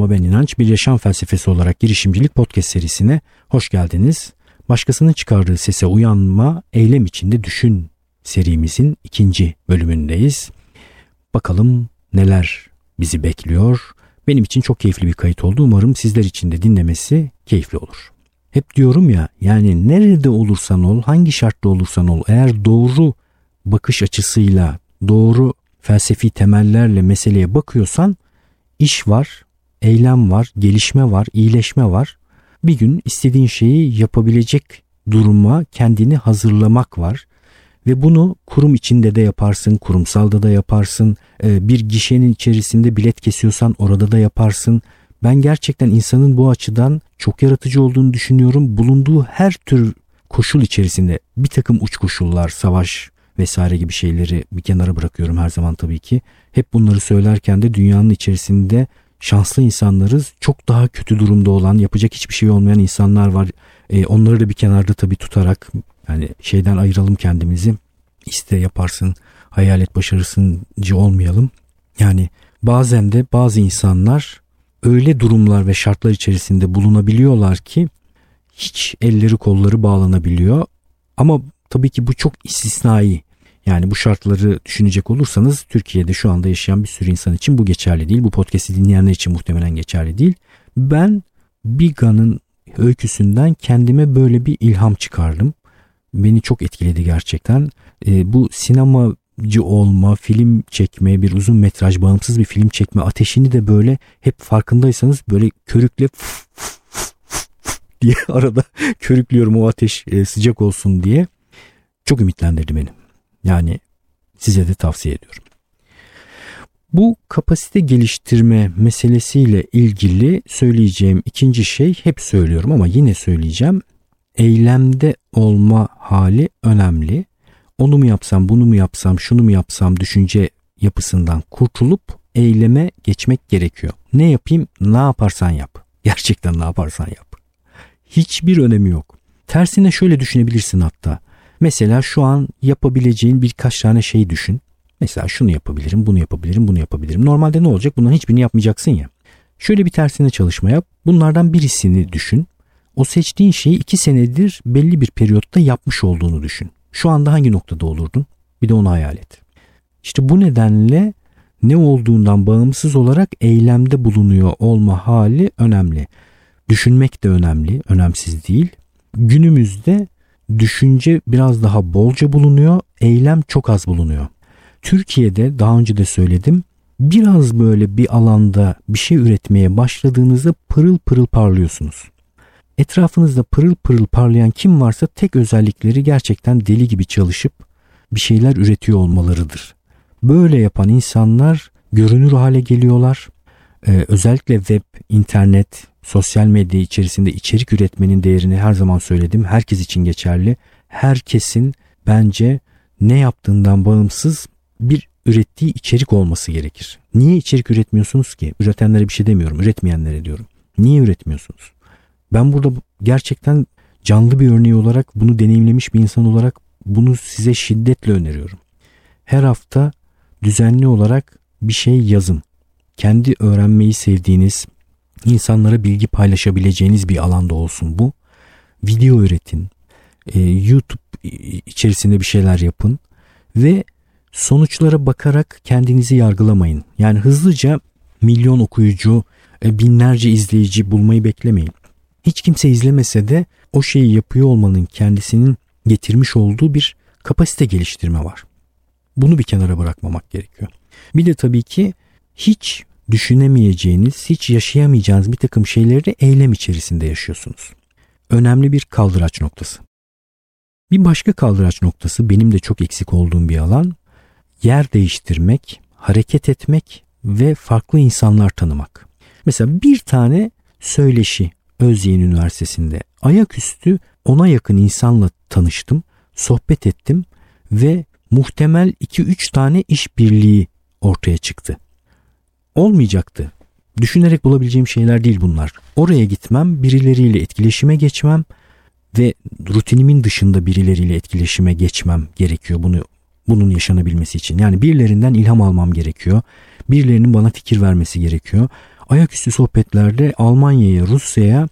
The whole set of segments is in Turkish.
Merhaba ben İnanç. Bir yaşam felsefesi olarak girişimcilik podcast serisine hoş geldiniz. Başkasının çıkardığı sese uyanma, eylem içinde düşün serimizin ikinci bölümündeyiz. Bakalım neler bizi bekliyor. Benim için çok keyifli bir kayıt oldu. Umarım sizler için de dinlemesi keyifli olur. Hep diyorum ya yani nerede olursan ol, hangi şartta olursan ol eğer doğru bakış açısıyla, doğru felsefi temellerle meseleye bakıyorsan iş var, eylem var, gelişme var, iyileşme var. Bir gün istediğin şeyi yapabilecek duruma kendini hazırlamak var. Ve bunu kurum içinde de yaparsın, kurumsalda da yaparsın. Ee, bir gişenin içerisinde bilet kesiyorsan orada da yaparsın. Ben gerçekten insanın bu açıdan çok yaratıcı olduğunu düşünüyorum. Bulunduğu her tür koşul içerisinde bir takım uç koşullar, savaş vesaire gibi şeyleri bir kenara bırakıyorum her zaman tabii ki. Hep bunları söylerken de dünyanın içerisinde şanslı insanlarız. Çok daha kötü durumda olan, yapacak hiçbir şey olmayan insanlar var. E, onları da bir kenarda tabii tutarak yani şeyden ayıralım kendimizi. İste yaparsın, hayalet başarısıncı olmayalım. Yani bazen de bazı insanlar öyle durumlar ve şartlar içerisinde bulunabiliyorlar ki hiç elleri kolları bağlanabiliyor. Ama tabii ki bu çok istisnai. Yani bu şartları düşünecek olursanız Türkiye'de şu anda yaşayan bir sürü insan için bu geçerli değil. Bu podcast'i dinleyenler için muhtemelen geçerli değil. Ben Biga'nın öyküsünden kendime böyle bir ilham çıkardım. Beni çok etkiledi gerçekten. E, bu sinemacı olma, film çekme, bir uzun metraj bağımsız bir film çekme ateşini de böyle hep farkındaysanız böyle körükle diye arada körüklüyorum o ateş e, sıcak olsun diye. Çok ümitlendirdi beni. Yani size de tavsiye ediyorum. Bu kapasite geliştirme meselesiyle ilgili söyleyeceğim ikinci şey hep söylüyorum ama yine söyleyeceğim. Eylemde olma hali önemli. Onu mu yapsam, bunu mu yapsam, şunu mu yapsam düşünce yapısından kurtulup eyleme geçmek gerekiyor. Ne yapayım? Ne yaparsan yap. Gerçekten ne yaparsan yap. Hiçbir önemi yok. Tersine şöyle düşünebilirsin hatta. Mesela şu an yapabileceğin birkaç tane şey düşün. Mesela şunu yapabilirim, bunu yapabilirim, bunu yapabilirim. Normalde ne olacak? Bunların hiçbirini yapmayacaksın ya. Şöyle bir tersine çalışma yap. Bunlardan birisini düşün. O seçtiğin şeyi iki senedir belli bir periyotta yapmış olduğunu düşün. Şu anda hangi noktada olurdun? Bir de onu hayal et. İşte bu nedenle ne olduğundan bağımsız olarak eylemde bulunuyor olma hali önemli. Düşünmek de önemli, önemsiz değil. Günümüzde düşünce biraz daha bolca bulunuyor, eylem çok az bulunuyor. Türkiye'de daha önce de söyledim biraz böyle bir alanda bir şey üretmeye başladığınızda pırıl pırıl parlıyorsunuz. Etrafınızda pırıl pırıl parlayan kim varsa tek özellikleri gerçekten deli gibi çalışıp bir şeyler üretiyor olmalarıdır. Böyle yapan insanlar görünür hale geliyorlar. Ee, özellikle web, internet, sosyal medya içerisinde içerik üretmenin değerini her zaman söyledim. Herkes için geçerli. Herkesin bence ne yaptığından bağımsız bir ürettiği içerik olması gerekir. Niye içerik üretmiyorsunuz ki? Üretenlere bir şey demiyorum, üretmeyenlere diyorum. Niye üretmiyorsunuz? Ben burada gerçekten canlı bir örneği olarak bunu deneyimlemiş bir insan olarak bunu size şiddetle öneriyorum. Her hafta düzenli olarak bir şey yazın. Kendi öğrenmeyi sevdiğiniz, insanlara bilgi paylaşabileceğiniz bir alanda olsun bu. Video üretin. E, YouTube içerisinde bir şeyler yapın ve sonuçlara bakarak kendinizi yargılamayın. Yani hızlıca milyon okuyucu, e, binlerce izleyici bulmayı beklemeyin. Hiç kimse izlemese de o şeyi yapıyor olmanın kendisinin getirmiş olduğu bir kapasite geliştirme var. Bunu bir kenara bırakmamak gerekiyor. Bir de tabii ki hiç düşünemeyeceğiniz, hiç yaşayamayacağınız bir takım şeyleri eylem içerisinde yaşıyorsunuz. Önemli bir kaldıraç noktası. Bir başka kaldıraç noktası benim de çok eksik olduğum bir alan yer değiştirmek, hareket etmek ve farklı insanlar tanımak. Mesela bir tane söyleşi Özyeğin Üniversitesi'nde ayaküstü ona yakın insanla tanıştım, sohbet ettim ve muhtemel 2-3 tane işbirliği ortaya çıktı olmayacaktı. Düşünerek bulabileceğim şeyler değil bunlar. Oraya gitmem, birileriyle etkileşime geçmem ve rutinimin dışında birileriyle etkileşime geçmem gerekiyor bunu bunun yaşanabilmesi için. Yani birilerinden ilham almam gerekiyor. Birilerinin bana fikir vermesi gerekiyor. ayaküstü sohbetlerde Almanya'ya, Rusya'ya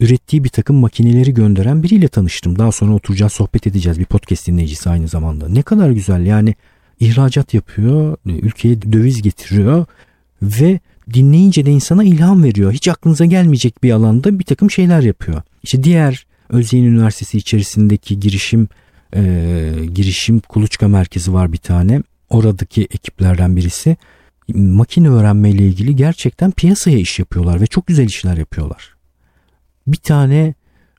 ürettiği bir takım makineleri gönderen biriyle tanıştım. Daha sonra oturacağız sohbet edeceğiz bir podcast dinleyicisi aynı zamanda. Ne kadar güzel yani ihracat yapıyor, ülkeye döviz getiriyor ve dinleyince de insana ilham veriyor. Hiç aklınıza gelmeyecek bir alanda bir takım şeyler yapıyor. İşte diğer Özyeğin Üniversitesi içerisindeki girişim e, girişim kuluçka merkezi var bir tane. Oradaki ekiplerden birisi makine öğrenme ile ilgili gerçekten piyasaya iş yapıyorlar ve çok güzel işler yapıyorlar. Bir tane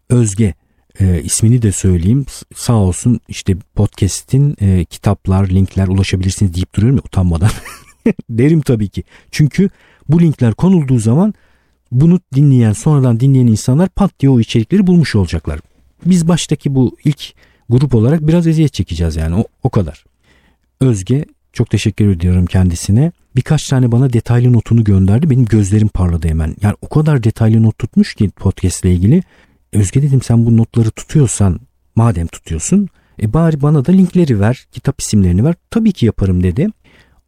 Özge e, ismini de söyleyeyim sağ olsun işte podcast'in e, kitaplar linkler ulaşabilirsiniz deyip duruyorum ya utanmadan. Derim tabii ki. Çünkü bu linkler konulduğu zaman bunu dinleyen sonradan dinleyen insanlar pat diye o içerikleri bulmuş olacaklar. Biz baştaki bu ilk grup olarak biraz eziyet çekeceğiz yani o, o kadar. Özge çok teşekkür ediyorum kendisine. Birkaç tane bana detaylı notunu gönderdi. Benim gözlerim parladı hemen. Yani o kadar detaylı not tutmuş ki podcast ile ilgili. Özge dedim sen bu notları tutuyorsan madem tutuyorsun e bari bana da linkleri ver, kitap isimlerini ver. Tabii ki yaparım dedi.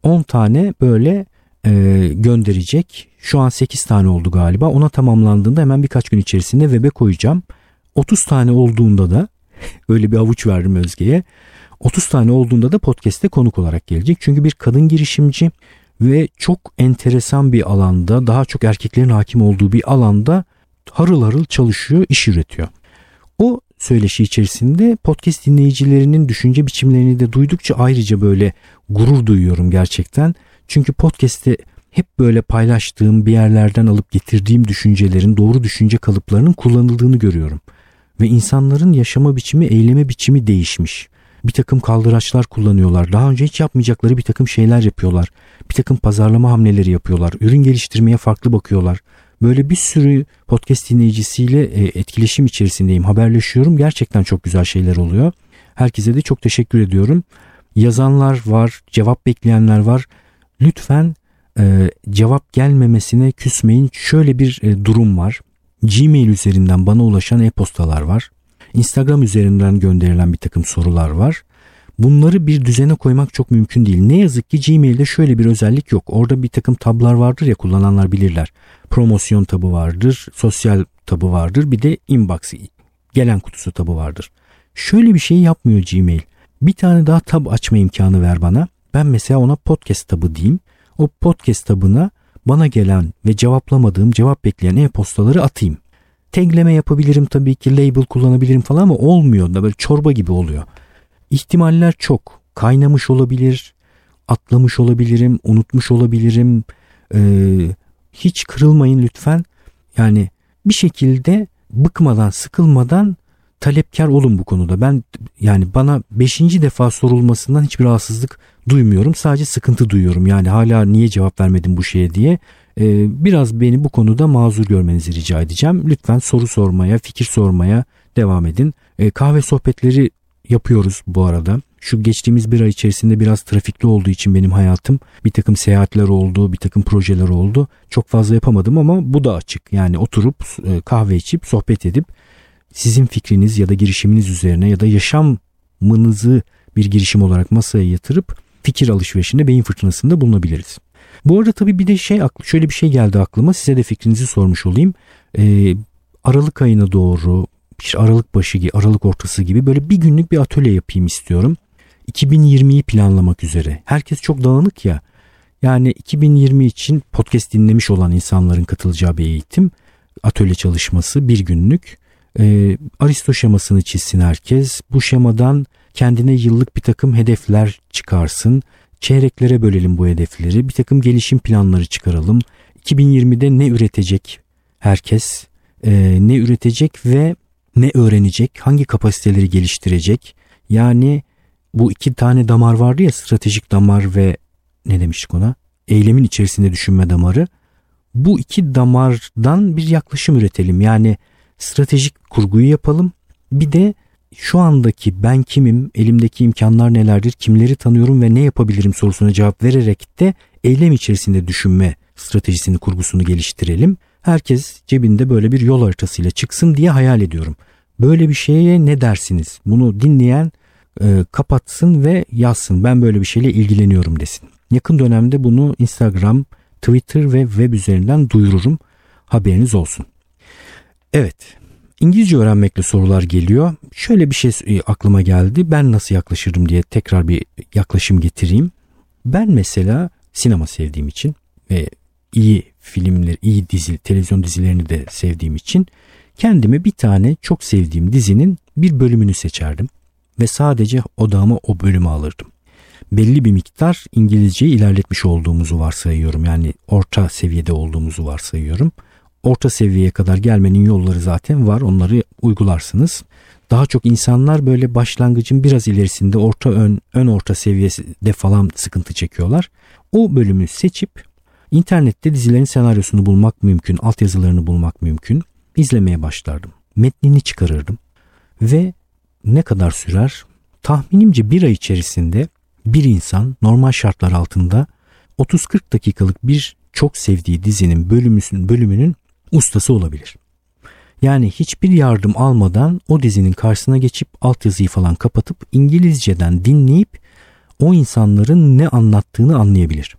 10 tane böyle e, gönderecek. Şu an 8 tane oldu galiba. Ona tamamlandığında hemen birkaç gün içerisinde web'e koyacağım. 30 tane olduğunda da öyle bir avuç verdim Özge'ye. 30 tane olduğunda da podcast'te konuk olarak gelecek. Çünkü bir kadın girişimci ve çok enteresan bir alanda daha çok erkeklerin hakim olduğu bir alanda harıl harıl çalışıyor, iş üretiyor. O söyleşi içerisinde podcast dinleyicilerinin düşünce biçimlerini de duydukça ayrıca böyle gurur duyuyorum gerçekten. Çünkü podcast'te hep böyle paylaştığım bir yerlerden alıp getirdiğim düşüncelerin doğru düşünce kalıplarının kullanıldığını görüyorum. Ve insanların yaşama biçimi, eyleme biçimi değişmiş. Bir takım kaldıraçlar kullanıyorlar. Daha önce hiç yapmayacakları bir takım şeyler yapıyorlar. Bir takım pazarlama hamleleri yapıyorlar. Ürün geliştirmeye farklı bakıyorlar. Böyle bir sürü podcast dinleyicisiyle e, etkileşim içerisindeyim. Haberleşiyorum. Gerçekten çok güzel şeyler oluyor. Herkese de çok teşekkür ediyorum. Yazanlar var, cevap bekleyenler var. Lütfen e, cevap gelmemesine küsmeyin. Şöyle bir e, durum var. Gmail üzerinden bana ulaşan e-postalar var. Instagram üzerinden gönderilen bir takım sorular var. Bunları bir düzene koymak çok mümkün değil. Ne yazık ki Gmail'de şöyle bir özellik yok. Orada bir takım tablar vardır ya kullananlar bilirler. Promosyon tabı vardır, sosyal tabı vardır, bir de inbox gelen kutusu tabı vardır. Şöyle bir şey yapmıyor Gmail. Bir tane daha tab açma imkanı ver bana. Ben mesela ona podcast tabı diyeyim. O podcast tabına bana gelen ve cevaplamadığım cevap bekleyen e-postaları atayım. Tagleme yapabilirim tabii ki label kullanabilirim falan ama olmuyor da böyle çorba gibi oluyor. İhtimaller çok. Kaynamış olabilir, atlamış olabilirim, unutmuş olabilirim. Ee, hiç kırılmayın lütfen. Yani bir şekilde bıkmadan, sıkılmadan talepkar olun bu konuda. Ben yani bana beşinci defa sorulmasından hiçbir rahatsızlık duymuyorum. Sadece sıkıntı duyuyorum. Yani hala niye cevap vermedim bu şeye diye. Ee, biraz beni bu konuda mazur görmenizi rica edeceğim. Lütfen soru sormaya, fikir sormaya devam edin. Ee, kahve sohbetleri yapıyoruz bu arada. Şu geçtiğimiz bir ay içerisinde biraz trafikli olduğu için benim hayatım bir takım seyahatler oldu, bir takım projeler oldu. Çok fazla yapamadım ama bu da açık. Yani oturup e, kahve içip sohbet edip sizin fikriniz ya da girişiminiz üzerine ya da yaşamınızı bir girişim olarak masaya yatırıp fikir alışverişinde beyin fırtınasında bulunabiliriz. Bu arada tabii bir de şey şöyle bir şey geldi aklıma size de fikrinizi sormuş olayım. Ee, Aralık ayına doğru işte Aralık başı gibi Aralık ortası gibi böyle bir günlük bir atölye yapayım istiyorum. 2020'yi planlamak üzere. Herkes çok dağınık ya. Yani 2020 için podcast dinlemiş olan insanların katılacağı bir eğitim. Atölye çalışması bir günlük. E, Aristo şemasını çizsin herkes. Bu şemadan kendine yıllık bir takım hedefler çıkarsın. Çeyreklere bölelim bu hedefleri. Bir takım gelişim planları çıkaralım. 2020'de ne üretecek herkes? E, ne üretecek ve ne öğrenecek? Hangi kapasiteleri geliştirecek? Yani bu iki tane damar vardı ya stratejik damar ve ne demiştik ona? Eylemin içerisinde düşünme damarı. Bu iki damardan bir yaklaşım üretelim. Yani stratejik kurguyu yapalım. Bir de şu andaki ben kimim, elimdeki imkanlar nelerdir, kimleri tanıyorum ve ne yapabilirim sorusuna cevap vererek de eylem içerisinde düşünme stratejisini, kurgusunu geliştirelim. Herkes cebinde böyle bir yol haritasıyla çıksın diye hayal ediyorum. Böyle bir şeye ne dersiniz? Bunu dinleyen e, kapatsın ve yazsın. Ben böyle bir şeyle ilgileniyorum desin. Yakın dönemde bunu Instagram, Twitter ve web üzerinden duyururum. Haberiniz olsun. Evet. İngilizce öğrenmekle sorular geliyor. Şöyle bir şey e, aklıma geldi. Ben nasıl yaklaşırım diye tekrar bir yaklaşım getireyim. Ben mesela sinema sevdiğim için ve iyi filmler, iyi dizi, televizyon dizilerini de sevdiğim için kendime bir tane çok sevdiğim dizinin bir bölümünü seçerdim ve sadece odağıma o bölümü alırdım. Belli bir miktar İngilizceyi ilerletmiş olduğumuzu varsayıyorum. Yani orta seviyede olduğumuzu varsayıyorum. Orta seviyeye kadar gelmenin yolları zaten var. Onları uygularsınız. Daha çok insanlar böyle başlangıcın biraz ilerisinde orta ön, ön orta seviyede falan sıkıntı çekiyorlar. O bölümü seçip internette dizilerin senaryosunu bulmak mümkün, altyazılarını bulmak mümkün. İzlemeye başlardım. Metnini çıkarırdım ve ne kadar sürer? Tahminimce bir ay içerisinde bir insan normal şartlar altında 30-40 dakikalık bir çok sevdiği dizinin bölümünün, bölümünün ustası olabilir. Yani hiçbir yardım almadan o dizinin karşısına geçip altyazıyı falan kapatıp İngilizceden dinleyip o insanların ne anlattığını anlayabilir.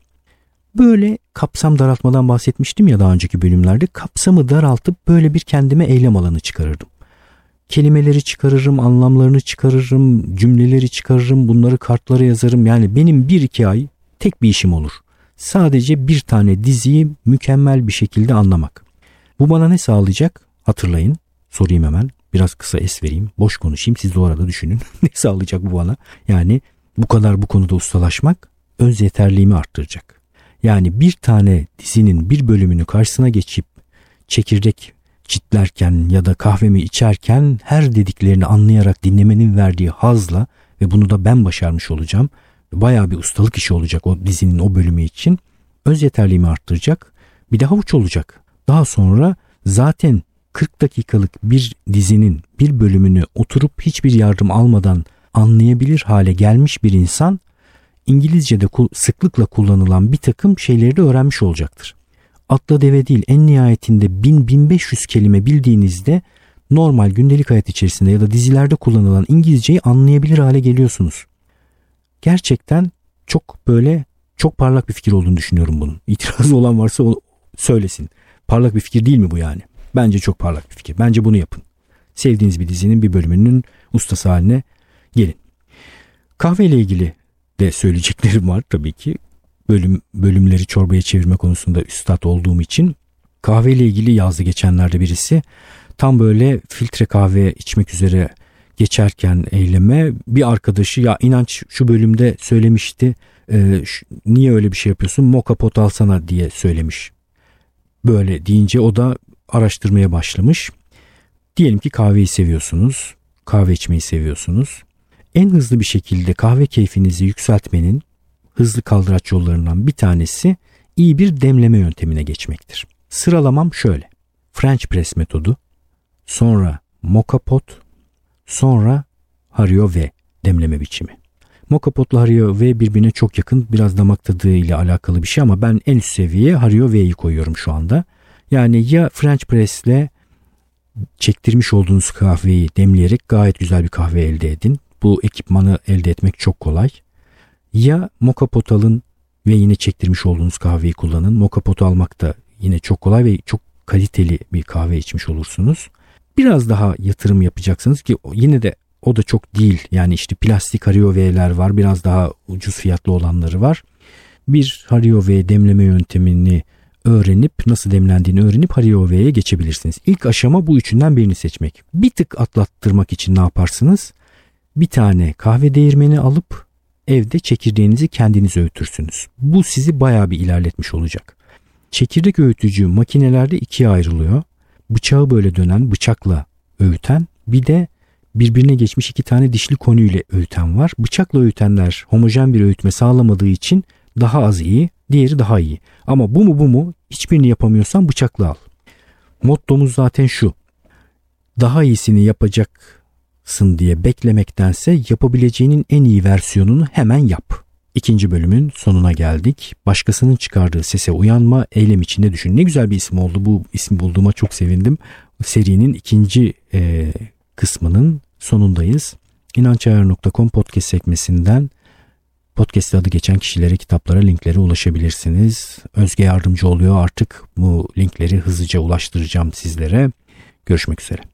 Böyle kapsam daraltmadan bahsetmiştim ya daha önceki bölümlerde kapsamı daraltıp böyle bir kendime eylem alanı çıkarırdım. Kelimeleri çıkarırım, anlamlarını çıkarırım, cümleleri çıkarırım, bunları kartlara yazarım. Yani benim bir iki ay tek bir işim olur. Sadece bir tane diziyi mükemmel bir şekilde anlamak. Bu bana ne sağlayacak? Hatırlayın. Sorayım hemen. Biraz kısa es vereyim. Boş konuşayım. Siz de orada düşünün. ne sağlayacak bu bana? Yani bu kadar bu konuda ustalaşmak öz yeterliğimi arttıracak. Yani bir tane dizinin bir bölümünü karşısına geçip çekirdek çitlerken ya da kahvemi içerken her dediklerini anlayarak dinlemenin verdiği hazla ve bunu da ben başarmış olacağım. Bayağı bir ustalık işi olacak o dizinin o bölümü için. Öz yeterliğimi arttıracak. Bir de havuç olacak. Daha sonra zaten 40 dakikalık bir dizinin bir bölümünü oturup hiçbir yardım almadan anlayabilir hale gelmiş bir insan İngilizce'de sıklıkla kullanılan bir takım şeyleri de öğrenmiş olacaktır. Atla deve değil en nihayetinde 1000-1500 kelime bildiğinizde normal gündelik hayat içerisinde ya da dizilerde kullanılan İngilizceyi anlayabilir hale geliyorsunuz. Gerçekten çok böyle çok parlak bir fikir olduğunu düşünüyorum bunun. İtirazı olan varsa o söylesin. Parlak bir fikir değil mi bu yani? Bence çok parlak bir fikir. Bence bunu yapın. Sevdiğiniz bir dizinin bir bölümünün ustası haline gelin. Kahve ile ilgili de söyleyeceklerim var tabii ki. Bölüm bölümleri çorbaya çevirme konusunda üstad olduğum için kahve ile ilgili yazdı geçenlerde birisi. Tam böyle filtre kahve içmek üzere geçerken eyleme bir arkadaşı ya inanç şu bölümde söylemişti e, şu, niye öyle bir şey yapıyorsun moka pot alsana diye söylemiş. Böyle deyince o da araştırmaya başlamış. Diyelim ki kahveyi seviyorsunuz, kahve içmeyi seviyorsunuz en hızlı bir şekilde kahve keyfinizi yükseltmenin hızlı kaldıraç yollarından bir tanesi iyi bir demleme yöntemine geçmektir. Sıralamam şöyle. French press metodu, sonra moka pot, sonra Hario V demleme biçimi. Moka potla Hario V birbirine çok yakın biraz damak tadı ile alakalı bir şey ama ben en üst seviyeye Hario V'yi koyuyorum şu anda. Yani ya French press ile çektirmiş olduğunuz kahveyi demleyerek gayet güzel bir kahve elde edin bu ekipmanı elde etmek çok kolay. Ya moka pot alın ve yine çektirmiş olduğunuz kahveyi kullanın. Moka potu almak da yine çok kolay ve çok kaliteli bir kahve içmiş olursunuz. Biraz daha yatırım yapacaksınız ki yine de o da çok değil. Yani işte plastik Hario-V'ler var. Biraz daha ucuz fiyatlı olanları var. Bir Hario-V demleme yöntemini öğrenip nasıl demlendiğini öğrenip Hario-V'ye geçebilirsiniz. İlk aşama bu üçünden birini seçmek. Bir tık atlattırmak için ne yaparsınız? Bir tane kahve değirmeni alıp evde çekirdeğinizi kendiniz öğütürsünüz. Bu sizi bayağı bir ilerletmiş olacak. Çekirdek öğütücü makinelerde ikiye ayrılıyor. Bıçağı böyle dönen bıçakla öğüten bir de birbirine geçmiş iki tane dişli konuyla öğüten var. Bıçakla öğütenler homojen bir öğütme sağlamadığı için daha az iyi, diğeri daha iyi. Ama bu mu bu mu hiçbirini yapamıyorsan bıçakla al. Mottomuz zaten şu. Daha iyisini yapacak sın diye beklemektense yapabileceğinin en iyi versiyonunu hemen yap. İkinci bölümün sonuna geldik. Başkasının çıkardığı sese uyanma, eylem içinde düşün. Ne güzel bir isim oldu. Bu ismi bulduğuma çok sevindim. Serinin ikinci e, kısmının sonundayız. İnançayar.com podcast sekmesinden Podcast adı geçen kişilere, kitaplara, linklere ulaşabilirsiniz. Özge yardımcı oluyor artık bu linkleri hızlıca ulaştıracağım sizlere. Görüşmek üzere.